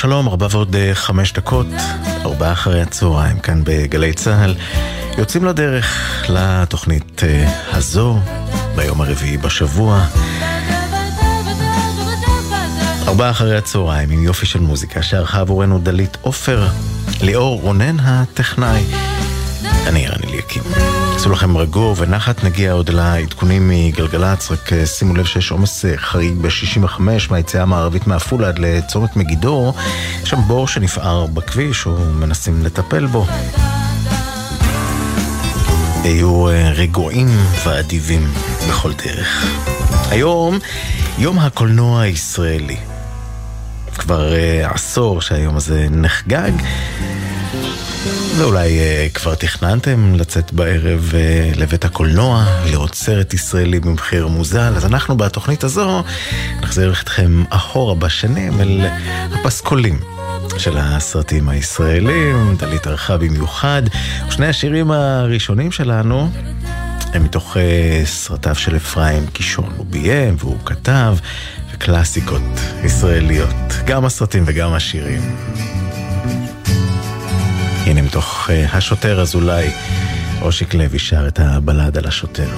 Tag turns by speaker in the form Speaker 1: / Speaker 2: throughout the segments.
Speaker 1: שלום ארבע ועוד אה, חמש דקות, ארבעה אחרי הצהריים כאן בגלי צה"ל. יוצאים לדרך לתוכנית אה, הזו ביום הרביעי בשבוע. ארבעה אחרי הצהריים עם יופי של מוזיקה שערכה עבורנו דלית עופר, ליאור רונן הטכנאי. אני רני ליקים. עשו לכם רגוע ונחת, נגיע עוד לעדכונים מגלגלצ, רק אה, שימו לב שיש עומס אה, חריג ב-65 מהיציאה המערבית מעפולה עד לצומת מגידור. יש שם בור שנפער בכביש, ומנסים לטפל בו. היו אה, רגועים ואדיבים בכל דרך. היום, יום הקולנוע הישראלי. כבר עשור שהיום הזה נחגג. ואולי uh, כבר תכננתם לצאת בערב uh, לבית הקולנוע, לראות סרט ישראלי במחיר מוזל, אז אנחנו בתוכנית הזו נחזיר אתכם אחורה בשנים אל הפסקולים. של הסרטים הישראלים, דלית ערכה במיוחד. שני השירים הראשונים שלנו הם מתוך uh, סרטיו של אפרים קישון. הוא ביים והוא כתב, וקלאסיקות ישראליות, גם הסרטים וגם השירים. הנה מתוך uh, השוטר אזולאי, אושיק לוי שר את הבלד על השוטר.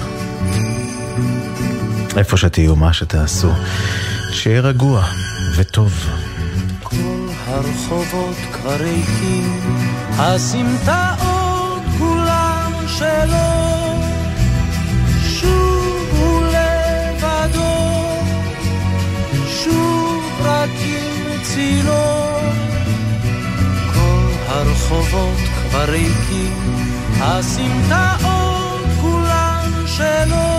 Speaker 1: איפה שתהיו, מה שתעשו, שיהיה רגוע וטוב.
Speaker 2: כל הרחובות כבר ריקים, הסמטאות כולם שלו. שוב הוא לבדו, שוב רק עם. הרחובות כבר ריקים, הסמטאות כולן שלו.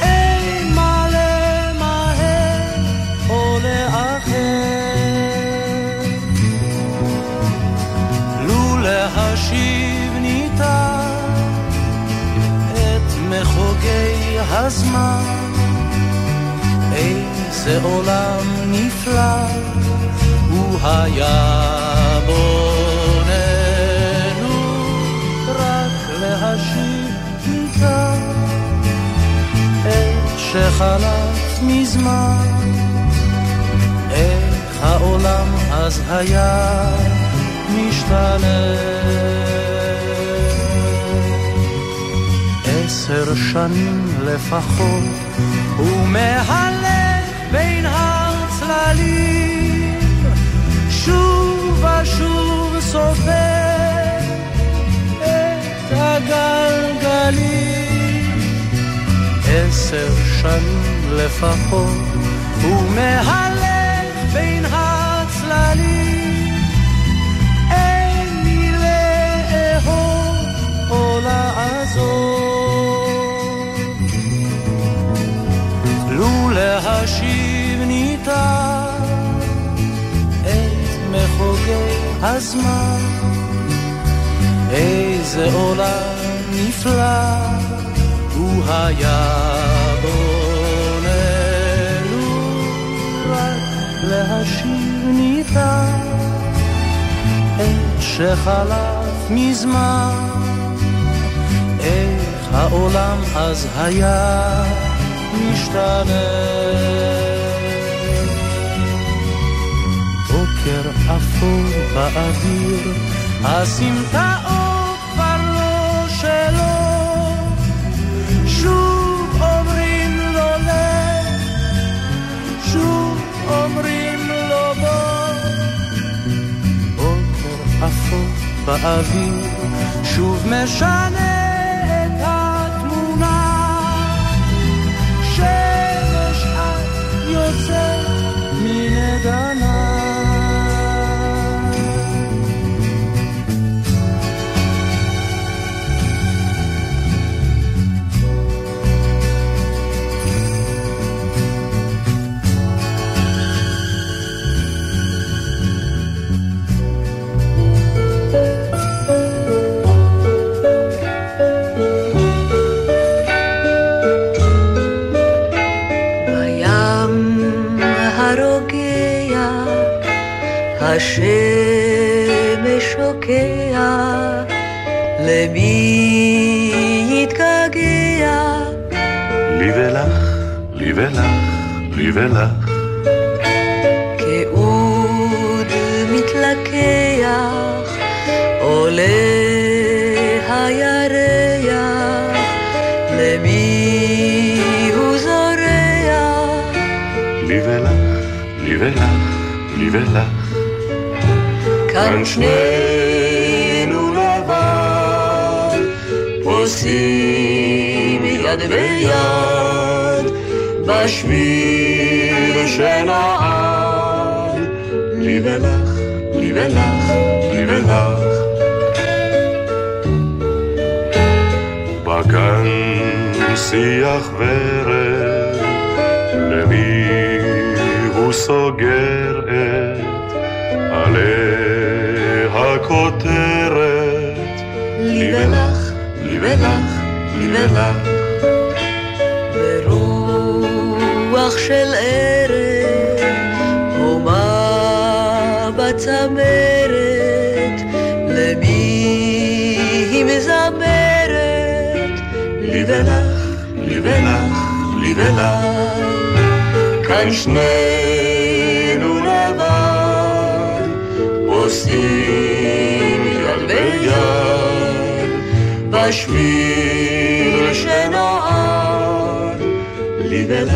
Speaker 2: אין מה למהר או לאחר. לו להשיב ניתן את מחוגי הזמן, איזה עולם נפלא הוא היה. שחלף מזמן, איך העולם אז היה משתנה. עשר שנים לפחות, הוא מהלך בין הצללים, שוב סופר את הגלגלים. עשר שנים לפחות, הוא מהלך בין הצללים. אין מי לאהוב או לעזור. לו להשיב ניתן מחוגי הזמן, איזה עולם נפלא הוא היה. להשיב ניתן את שחלף מזמן, איך העולם אז היה משתנה. אפור באוויר, הסמטאות כבר לא שלו. שוב אומרים לו לך, שוב אומרים לו בוא. בוקר אפור באוויר, שוב משנה השמש שוקע, למי יתגעגע?
Speaker 3: לי ולך, לי ולך, לי ולך.
Speaker 2: כי הוא
Speaker 4: עולה הירח, למי הוא זורח?
Speaker 5: לי ולך, לי ולך, לי ולך.
Speaker 4: כאן שנינו לבד,
Speaker 5: עושים יד ביד, בשביל שנעד. לי ולך, לי ולך, לי ולך. בגן שיח ורד, למי הוא סוגר את עלי הכותרת? לי ולך, לי ולך, לי ולך.
Speaker 4: ברוח של ערב, הומה בצמרת, למי היא מזמרת?
Speaker 5: לי ולך, לי ולך, לי ולך. כאן שנינו לבד, עושים בשביל שנועד. לי ולך,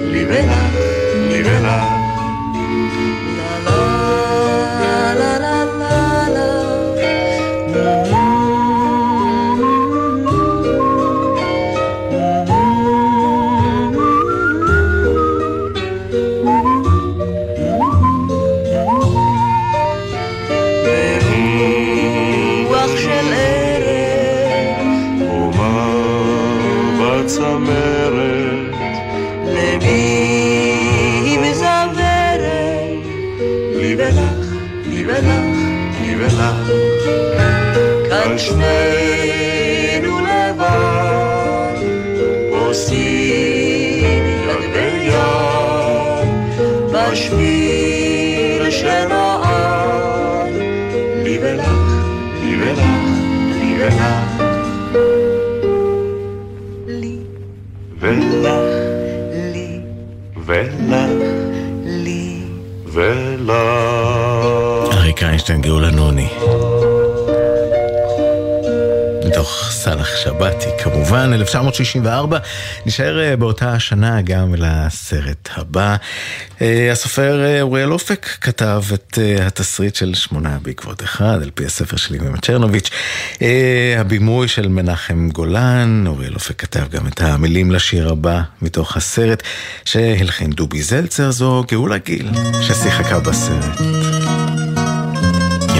Speaker 5: לי ולך, לי ולך. עושים יד ביד, בשביל שנועד. לי ולך, לי ולך, לי ולך,
Speaker 4: לי,
Speaker 5: ולך,
Speaker 4: לי,
Speaker 5: ולך,
Speaker 4: לי.
Speaker 5: ולך.
Speaker 1: אריק איינשטיין, גאולה נוני. סאלח שבתי, כמובן, 1964. נשאר אה, באותה השנה גם לסרט הבא. אה, הסופר אה, אוריאל אופק כתב את התסריט של שמונה בעקבות אחד, על פי הספר של ימי צ'רנוביץ'. הבימוי של מנחם גולן, אוריאל אופק כתב גם את המילים לשיר הבא מתוך הסרט, שהלחין דובי זלצר, זו גאולה גיל, ששיחקה בסרט.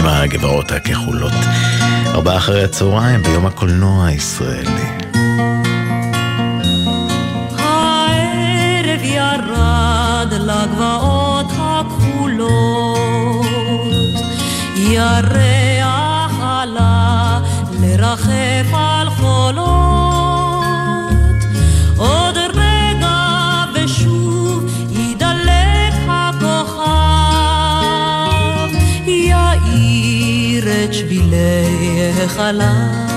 Speaker 1: עם הגבעות הכחולות. ארבעה אחרי הצהריים ביום הקולנוע הישראלי.
Speaker 6: הערב ירד לגבעות הכחולות, ירח את שבילי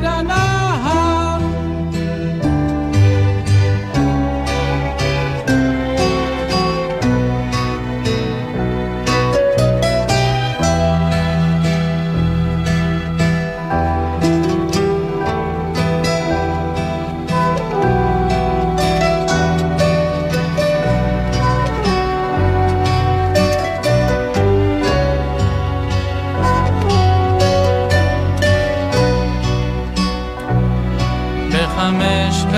Speaker 7: da da da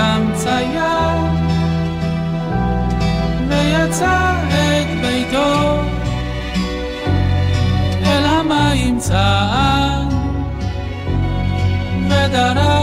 Speaker 8: בחמש קם צייר ויצא את ביתו אל המים צעד ודרך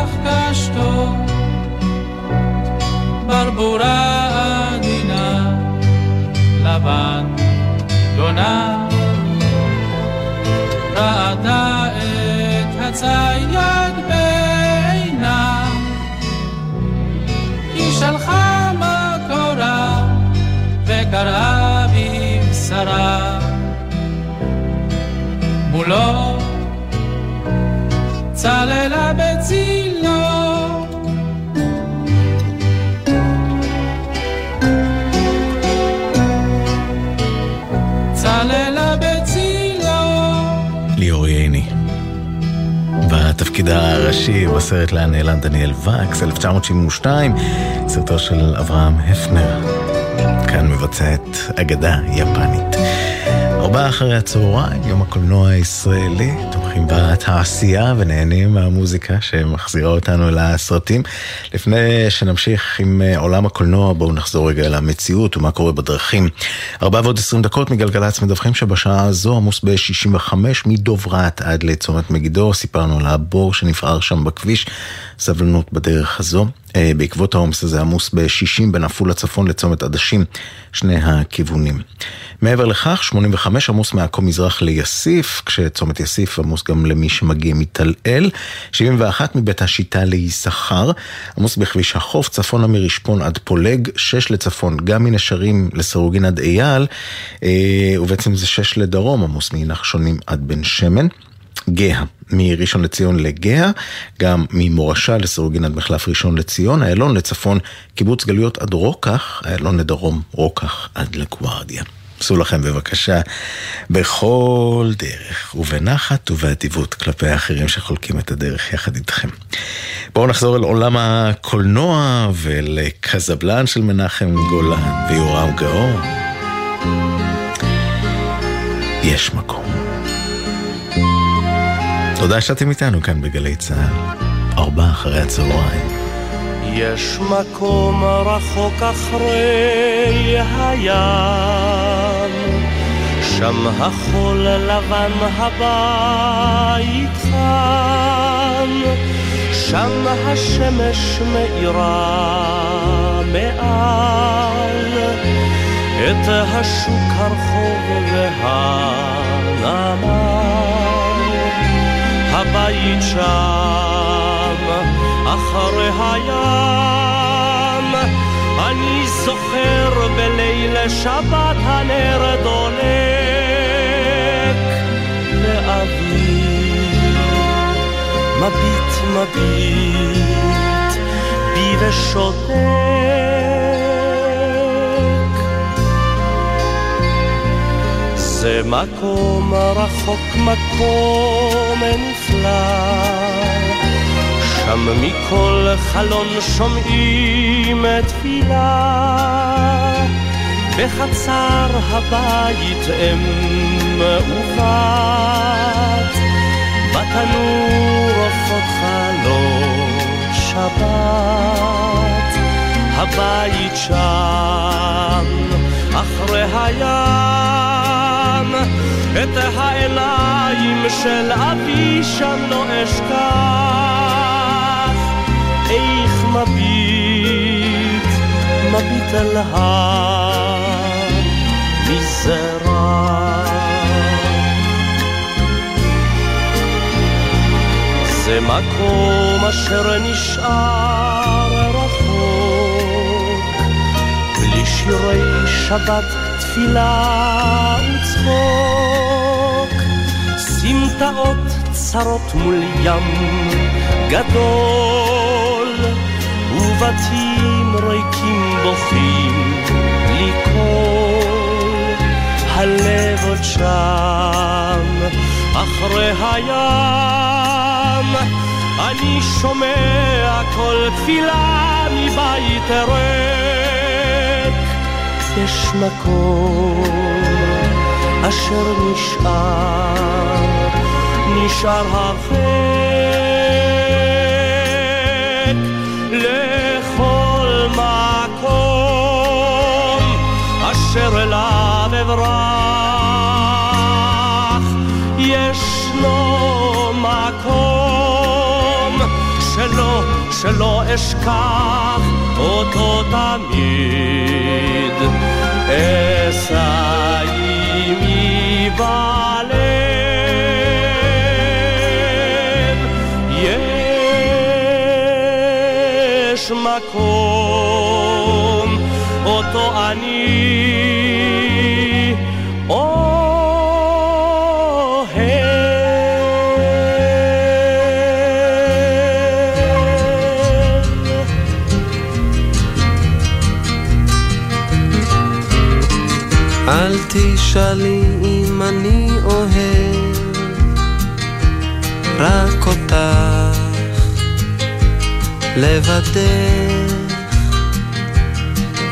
Speaker 8: מולו צללה בצילו צללה בצילו
Speaker 1: ליאור ייני. בתפקיד הראשי בסרט לאן נעלם דניאל וקס, 1972, סרטו של אברהם הפנר. כאן מבצע את אגדה יפנית. ארבעה אחרי הצהריים, יום הקולנוע הישראלי, תומכים בתעשייה ונהנים מהמוזיקה שמחזירה אותנו אל הסרטים. לפני שנמשיך עם אה, עולם הקולנוע, בואו נחזור רגע אל המציאות ומה קורה בדרכים. ארבעה ועוד עשרים דקות מגלגלצ מדווחים שבשעה הזו עמוס ב-65 מדוברת עד לצומת מגידו. סיפרנו על הבור שנפער שם בכביש, סבלנות בדרך הזו. אה, בעקבות העומס הזה עמוס ב-60 בין עפולה צפון לצומת עדשים, שני הכיוונים. מעבר לכך, 85 עמוס מעכו מזרח ליסיף, כשצומת יסיף עמוס גם למי שמגיע מתל-אל. 71 מבית השיטה ליששכר, עמוס בכביש החוף, צפונה מרשפון עד פולג, 6 לצפון, גם מנשרים לסירוגין עד אייל, אה, ובעצם זה 6 לדרום, עמוס מנחשונים עד בן שמן. גאה, מראשון לציון לגאה, גם ממורשה לסירוגין עד מחלף ראשון לציון, איילון לצפון, קיבוץ גלויות עד רוקח, איילון לדרום, רוקח עד לגוארדיה. עשו לכם בבקשה בכל דרך, ובנחת ובאדיבות כלפי האחרים שחולקים את הדרך יחד איתכם. בואו נחזור אל עולם הקולנוע ואל קזבלן של מנחם גולן ויורם גאור. יש מקום. תודה שאתם איתנו כאן בגלי צה"ל, ארבע אחרי הצהריים.
Speaker 2: יש מקום רחוק אחרי הים, שם החול לבן הבית חם, שם השמש מאירה מעל. את השוק הרחוב והנמל. הבית שם, אחרי הים, אני זוכר בליל שבת הנר דולק לאבי, מביט מביט בי ושותק. זה מקום רחוק, מקום נפלא, שם מכל חלון שומעים תפילה. בחצר הבית אם ובת, בתנור עופות חלות שבת. הבית שם, אחרי הים, את העיניים של אבי שם לא אשכח. מביט, מביט אל המזרח. זה מקום אשר נשאר רחוק, בלי שירי שבת, תפילה וצחוק. סמטאות צרות מול ים גדול, ובתים ריקים בוכים בלי קול. הלב עוד שם, אחרי הים, אני שומע כל תפילה מבית ריק. יש מקום אשר נשאר, נשאר הרחק לכל מקום אשר אליו אברח. ישנו מקום שלא, שלא אשכח אותו תמיד. אשא עימי בלב. יש מקום
Speaker 9: תשאלי אם אני אוהב רק אותך לבדך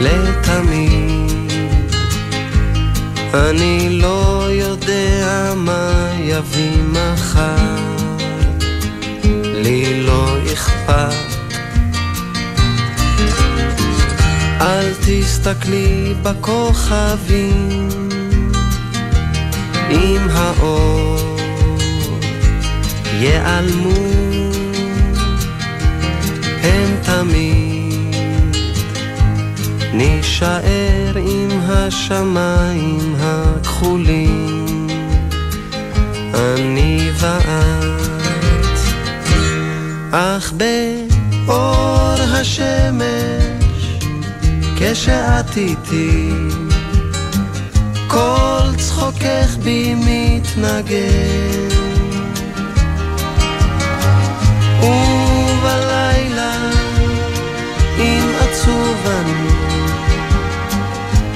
Speaker 9: לתמיד. אני לא יודע מה יביא מחר לי לא אכפת. אל תסתכלי בכוכבים אם האור ייעלמו הם תמיד נישאר עם השמיים הכחולים. אני ואת אך באור השמש, כשאת איתי, כל צחוקך בי מתנגן. ובלילה, אם עצוב אני,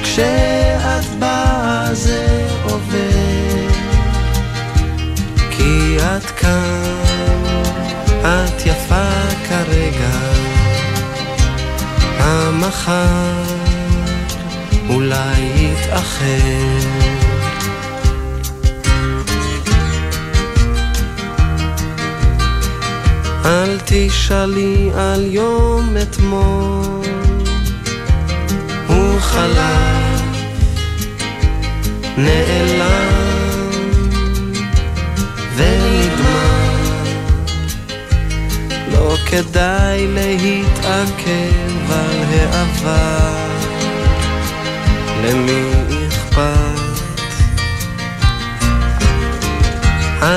Speaker 9: כשאת באה זה עובר, כי את כאן, את יפה כרגע, המחר אולי יתאחר. אל תשאלי על יום אתמול, הוא חלף, נעלם ונגמר. לא כדאי להתעכב על העבר, למי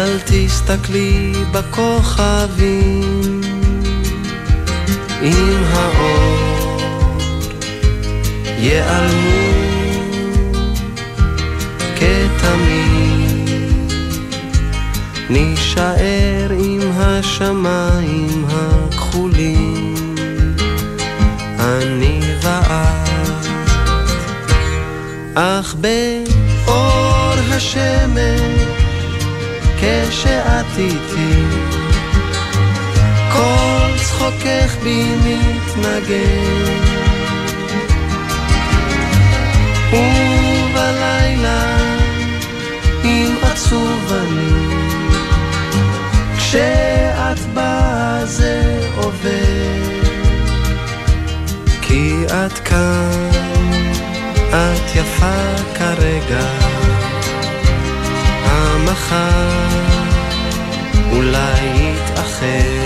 Speaker 9: אל תסתכלי בכוכבים. עם האור ייעלמו כתמיד נישאר עם השמיים הכחולים. אני ואת אך באור השמש כשאת איתי כל צחוקך בי מתנגן. ובלילה אם עצוב אני. כשאת באה זה עובר כי את כאן את יפה כרגע המחר אולי יתאחר.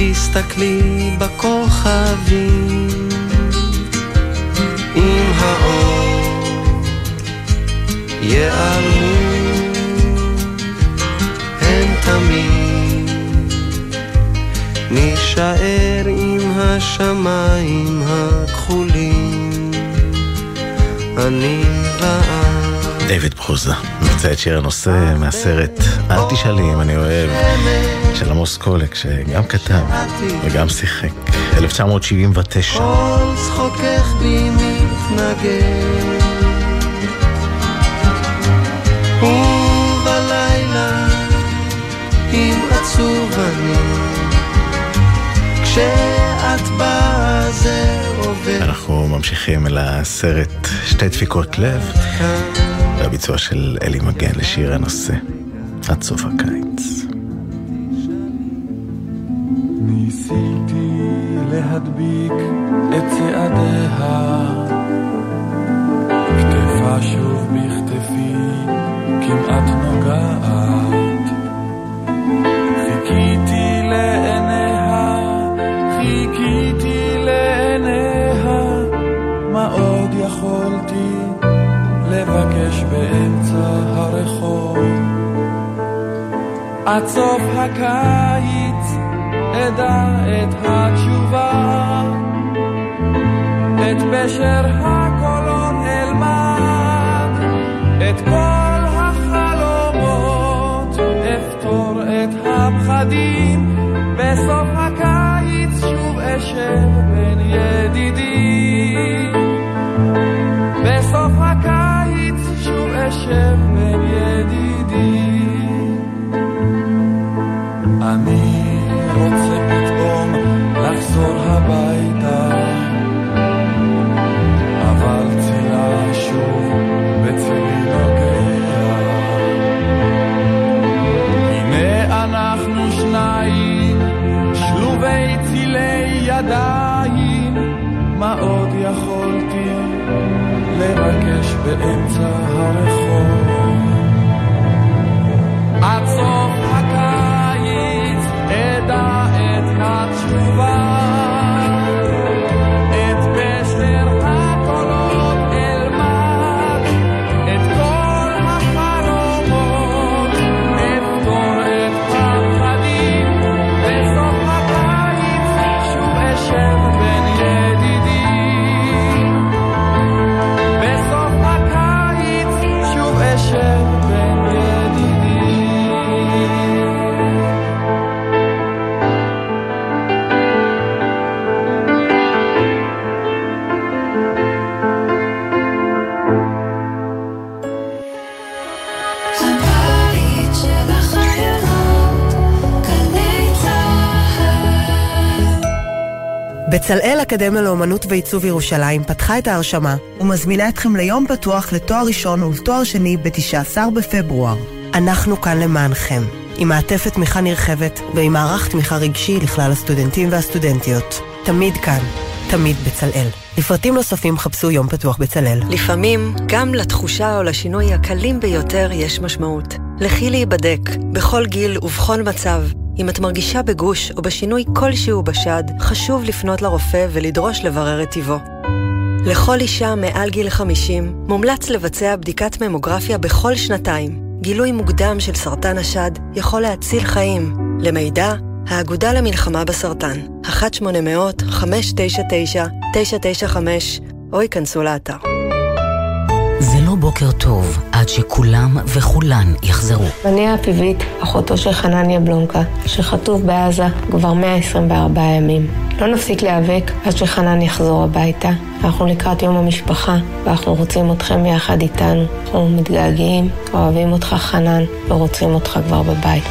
Speaker 9: תסתכלי בכוכבים. עם האור ייעלמו הם תמיד נישאר עם השמיים הכחולים. אני ואת
Speaker 1: דיוויד ברוזה, מבצע את שיר הנושא מהסרט "אל תשאלי אם אני אוהב" של עמוס קולק, שגם כתב וגם שיחק, 1979.
Speaker 9: כל צחוקך בי מתנגן ובלילה אם עצוב אני. כשאת באה זה עובר
Speaker 1: אנחנו ממשיכים אל הסרט שתי דפיקות לב, והביצוע של אלי מגן לשיר הנושא, עד סוף הקיץ.
Speaker 10: ניסיתי להדביק את צעדיה, לבקש באמצע הרחוב? עד סוף הקיץ אדע את התשובה, את פשר הקולון אלמד, את כל החלומות אפתור את הפחדים, בסוף הקיץ שוב אשב בין ידידים. גשם בין ידידים. אני רוצה פתאום לחזור הביתה, אבל צילה שוב בצילי נוגע. הנה אנחנו שניים, שלובי צילי ידיים, מה עוד יכולתי לבקש באמצע הרחוב
Speaker 11: בצלאל אקדמיה לאומנות ועיצוב ירושלים פתחה את ההרשמה ומזמינה אתכם ליום פתוח לתואר ראשון ולתואר שני ב-19 בפברואר. אנחנו כאן למענכם, עם מעטפת תמיכה נרחבת ועם מערך תמיכה רגשי לכלל הסטודנטים והסטודנטיות. תמיד כאן, תמיד בצלאל. לפרטים נוספים חפשו יום פתוח בצלאל.
Speaker 12: לפעמים, גם לתחושה או לשינוי הקלים ביותר יש משמעות. לכי להיבדק, בכל גיל ובכל מצב. אם את מרגישה בגוש או בשינוי כלשהו בשד, חשוב לפנות לרופא ולדרוש לברר את טיבו. לכל אישה מעל גיל 50 מומלץ לבצע בדיקת ממוגרפיה בכל שנתיים. גילוי מוקדם של סרטן השד יכול להציל חיים. למידע, האגודה למלחמה בסרטן, 1-800-599-995, או ייכנסו לאתר.
Speaker 13: זה לא בוקר טוב עד שכולם וכולן יחזרו.
Speaker 14: אני האפיבית, אחותו של חנניה בלונקה, שחטוף בעזה כבר 124 ימים. לא נפסיק להיאבק עד שחנן יחזור הביתה. אנחנו לקראת יום המשפחה, ואנחנו רוצים אתכם יחד איתנו. אנחנו מתגעגעים, אוהבים אותך חנן, ורוצים אותך כבר בבית.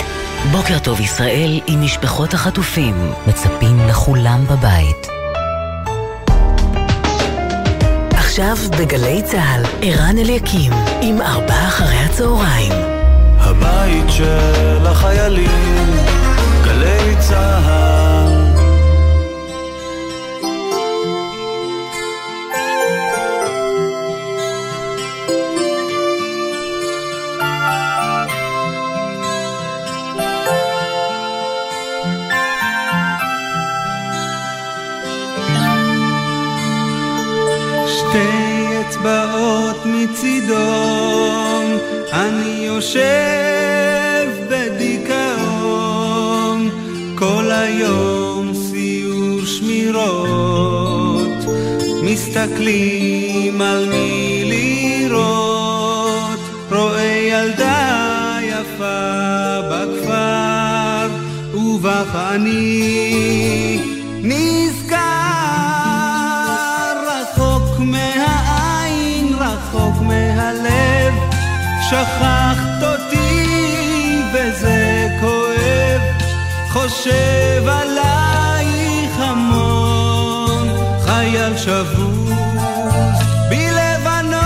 Speaker 13: בוקר טוב ישראל עם משפחות החטופים, מצפים לכולם בבית. עכשיו בגלי צה"ל, ערן אליקים, עם ארבעה אחרי הצהריים.
Speaker 15: הבית של החיילים, גלי צה"ל.
Speaker 16: יושב בדיכאון, כל היום סיור שמירות, מסתכלים על מי לראות, רואה ילדה יפה בכפר, ובך אני נזכר רחוק מהעין, רחוק מהלב, שכחת חושב עלייך המון, חייל שבוז בלבנון.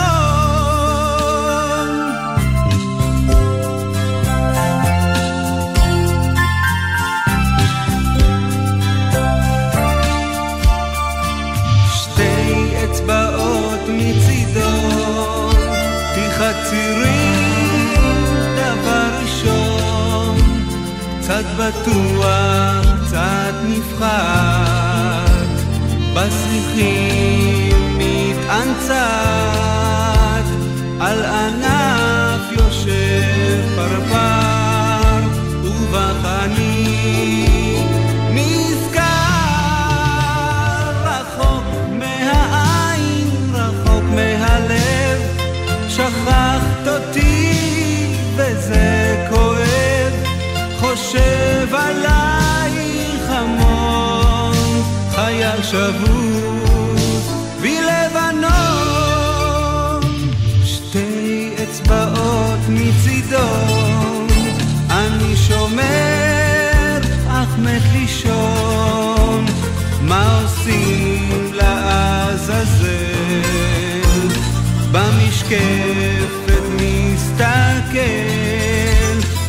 Speaker 16: שתי קצת בטוח, קצת נפחד, בשיחים מתאנצת, על ענף חושב עלייך המון, חייל שבוז בלבנון, שתי אצבעות מצידו, אני שומר אך מת לישון, מה עושים לעזאזל? במשקפת מסתכל,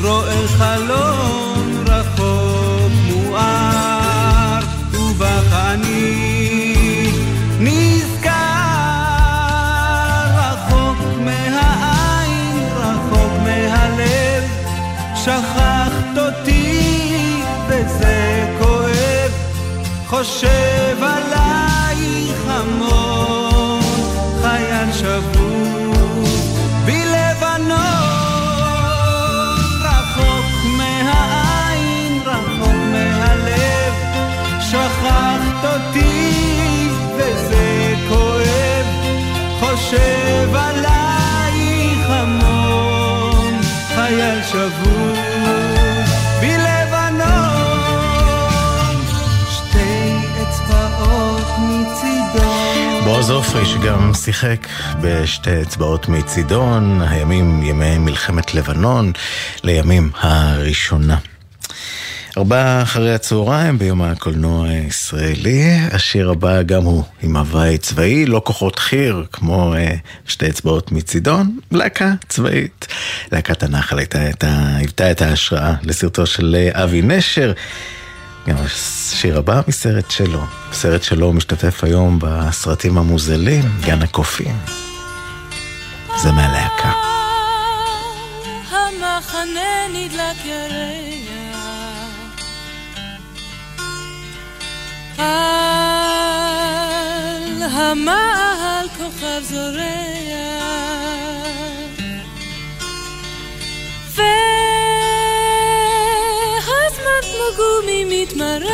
Speaker 16: רואה חלון חושב עלייך המון, חייל שבוב בלבנון, רחוק מהעין, רחוק מהלב, שכחת אותי
Speaker 1: בועז עופרי שגם שיחק בשתי אצבעות מצידון, הימים ימי מלחמת לבנון, לימים הראשונה. ארבעה אחרי הצהריים ביום הקולנוע הישראלי, השיר הבא גם הוא עם הוואי צבאי, לא כוחות חי"ר כמו אה, שתי אצבעות מצידון, להקה צבאית. להקת הנחל הייתה, הייתה, היוותה את ההשראה לסרטו של אה, אבי נשר. השיר הבא מסרט שלו, סרט שלו משתתף היום בסרטים המוזלים, גן הקופים. זה מהלהקה.
Speaker 17: המחנה נדלק ירח על המעל כוכב זורח והזמן כמו גומי מתמרח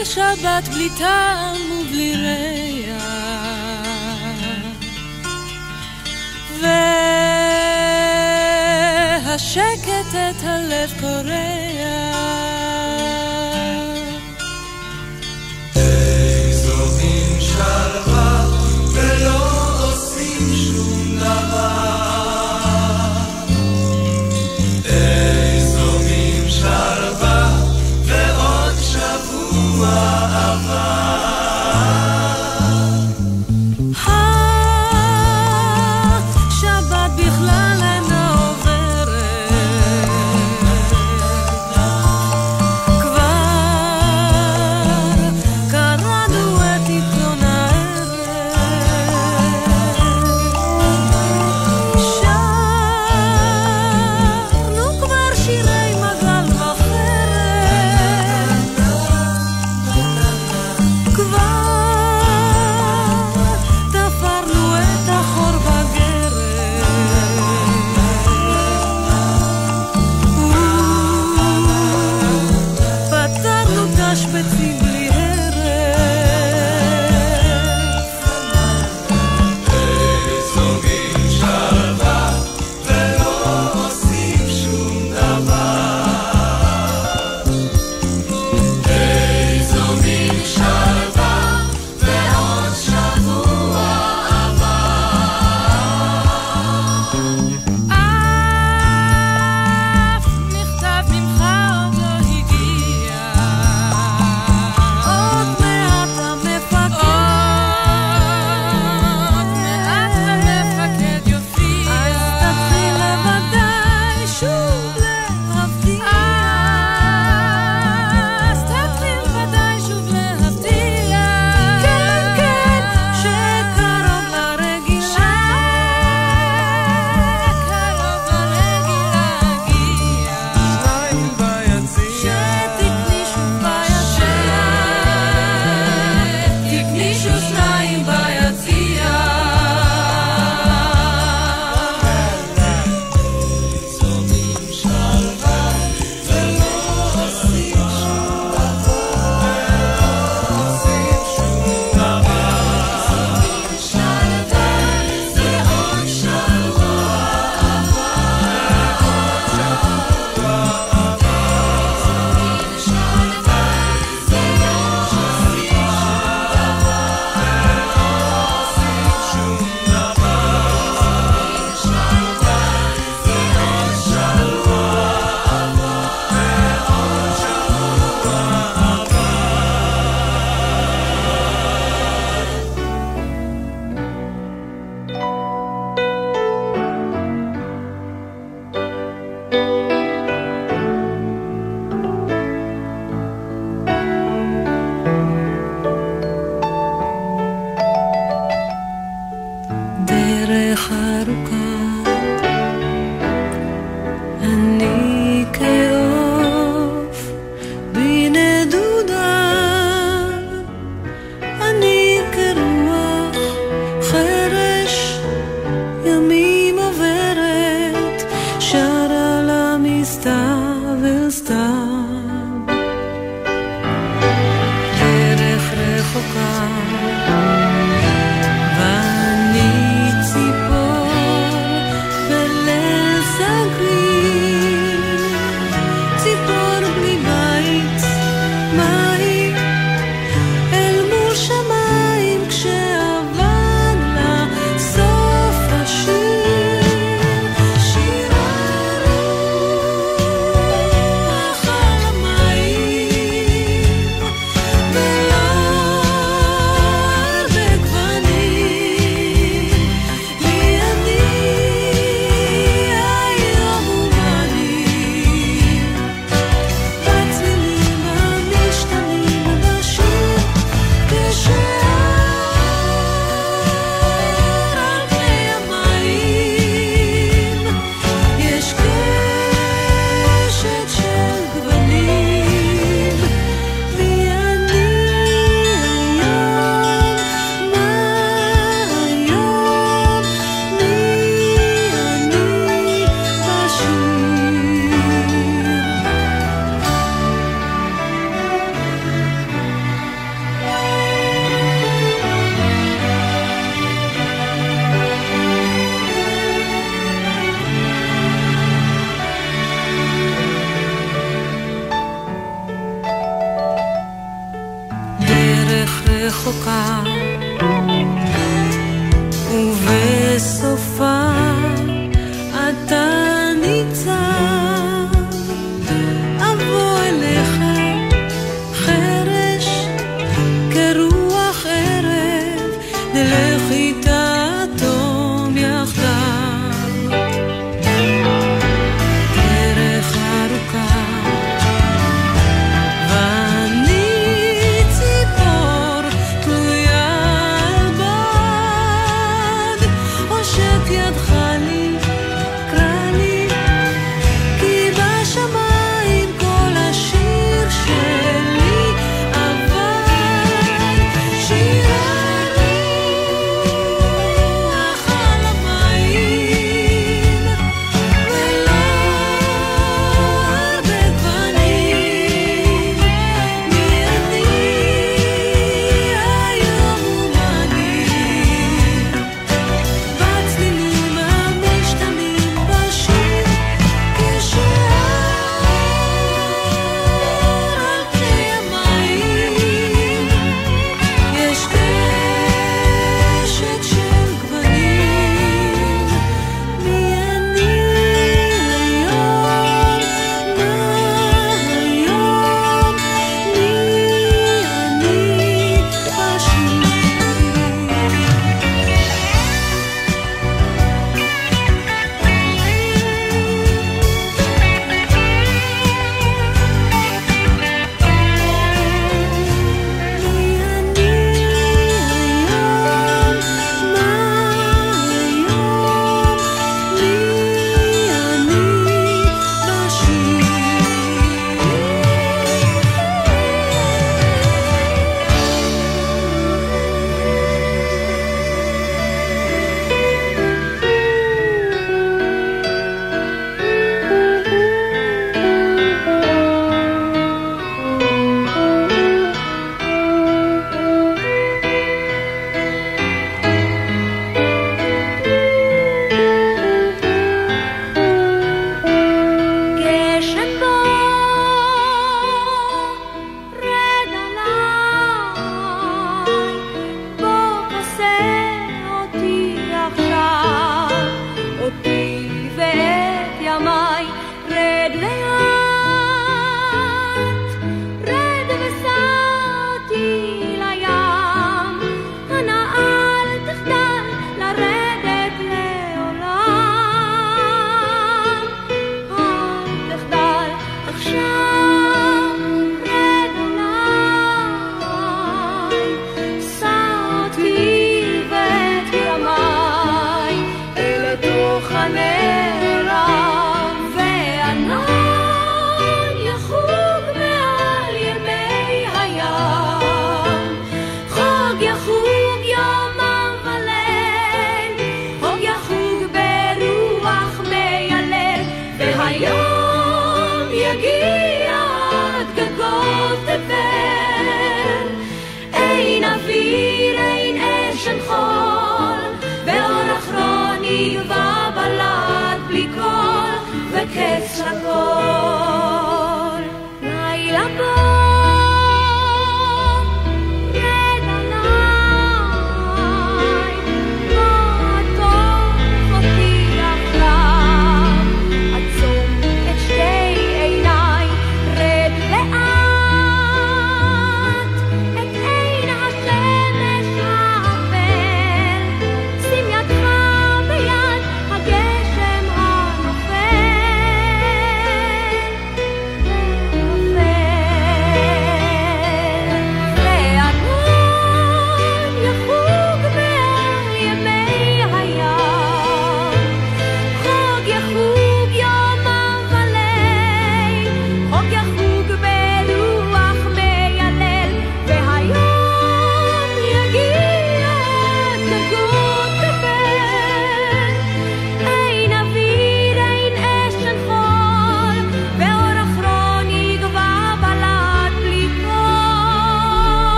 Speaker 17: לשבת בלי טעם ובלי ריח והשקט את הלב קורע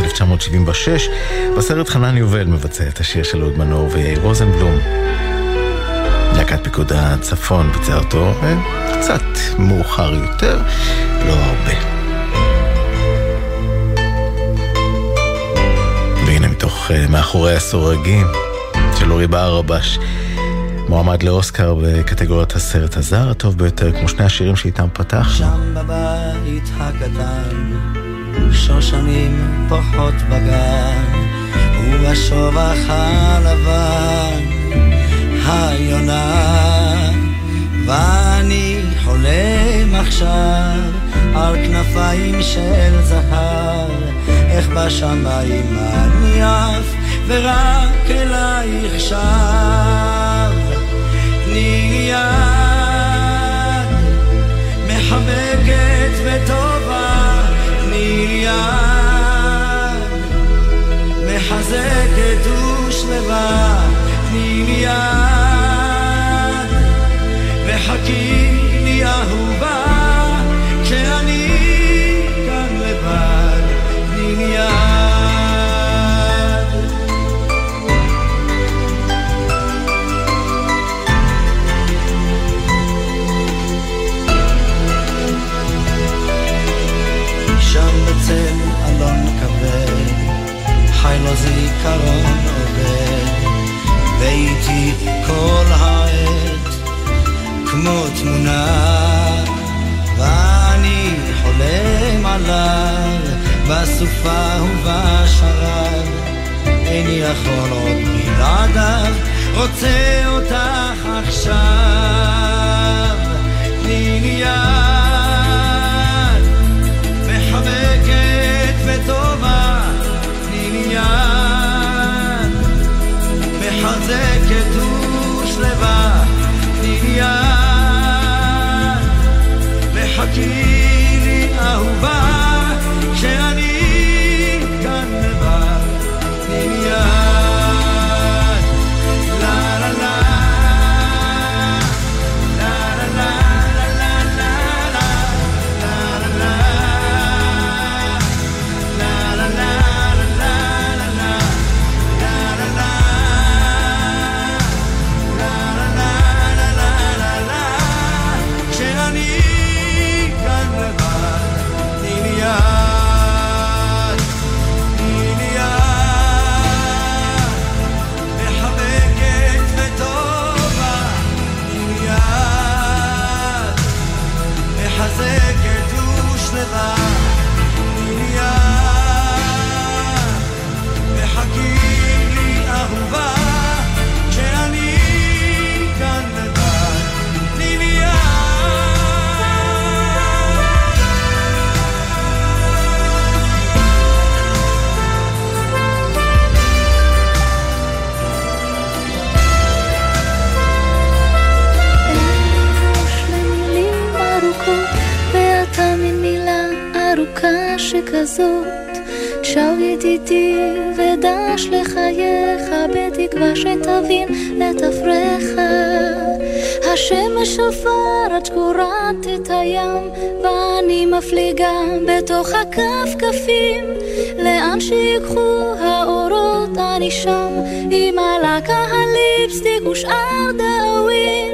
Speaker 1: 1976, בסרט חנן יובל מבצע את השיר של אהוד מנור ויאיר רוזנבלום. להקת פיקוד הצפון ביצע אותו אה, קצת מאוחר יותר, לא הרבה. והנה מתוך אה, מאחורי הסורגים של אורי ברבש. מועמד לאוסקר בקטגוריית הסרט הזר הטוב ביותר, כמו שני השירים שאיתם פתח.
Speaker 17: שם בבית הקטן, שושנים פוחות בגן, ובשובח הלבן, היונה. ואני חולם עכשיו על כנפיים של זהב, איך בשמיים אני עף, ורק אלייך שב. יד מחבקת וטובה, תני יד מחזקת ושלווה, תני יד וחכי חי לו זיכרון עובד, ואיתי כל העת כמו תמונה, ואני חולם עליו בסופה ובשרב, איני יכול עוד בלעדיו, רוצה אותך עכשיו, תני יד מחבקת וטובה יד מחזקת ושלווה, תני יד וחכי
Speaker 18: שכזאת. שר ידידי ודש לחייך, בתקווה שתבין את אפריך. השמש שפר עד שקורת את הים, ואני מפליגה בתוך הכפכפים. לאן שיקחו האורות אני שם, עם הלקה הליפסטיק ושאר דאווין.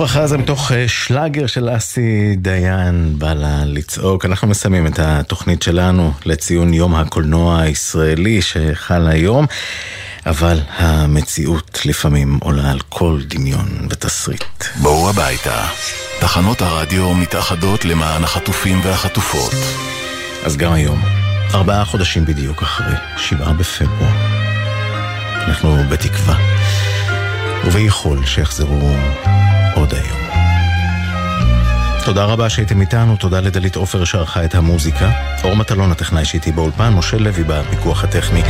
Speaker 1: עפרה חזה מתוך אה, שלאגר של אסי דיין בא לה לצעוק. אנחנו מסיימים את התוכנית שלנו לציון יום הקולנוע הישראלי שחל היום, אבל המציאות לפעמים עולה על כל דמיון ותסריט.
Speaker 19: בואו הביתה. תחנות הרדיו מתאחדות למען החטופים והחטופות.
Speaker 1: אז גם היום, ארבעה חודשים בדיוק אחרי, שבעה בפברואר, אנחנו בתקווה, וביכול שיחזרו עוד היום. תודה רבה שהייתם איתנו, תודה לדלית עופר שערכה את המוזיקה. אור מטלון הטכנאי שאיתי באולפן, משה לוי בפיקוח הטכני.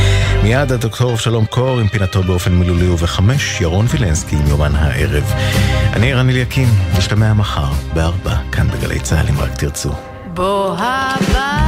Speaker 1: מיד הדוקטור שלום קור עם פינתו באופן מילולי ובחמש, ירון וילנסקי עם יומן הערב. אני ערן אליקים, נשתמע מחר בארבע, כאן בגלי צה"ל אם רק תרצו.
Speaker 6: בוא הבא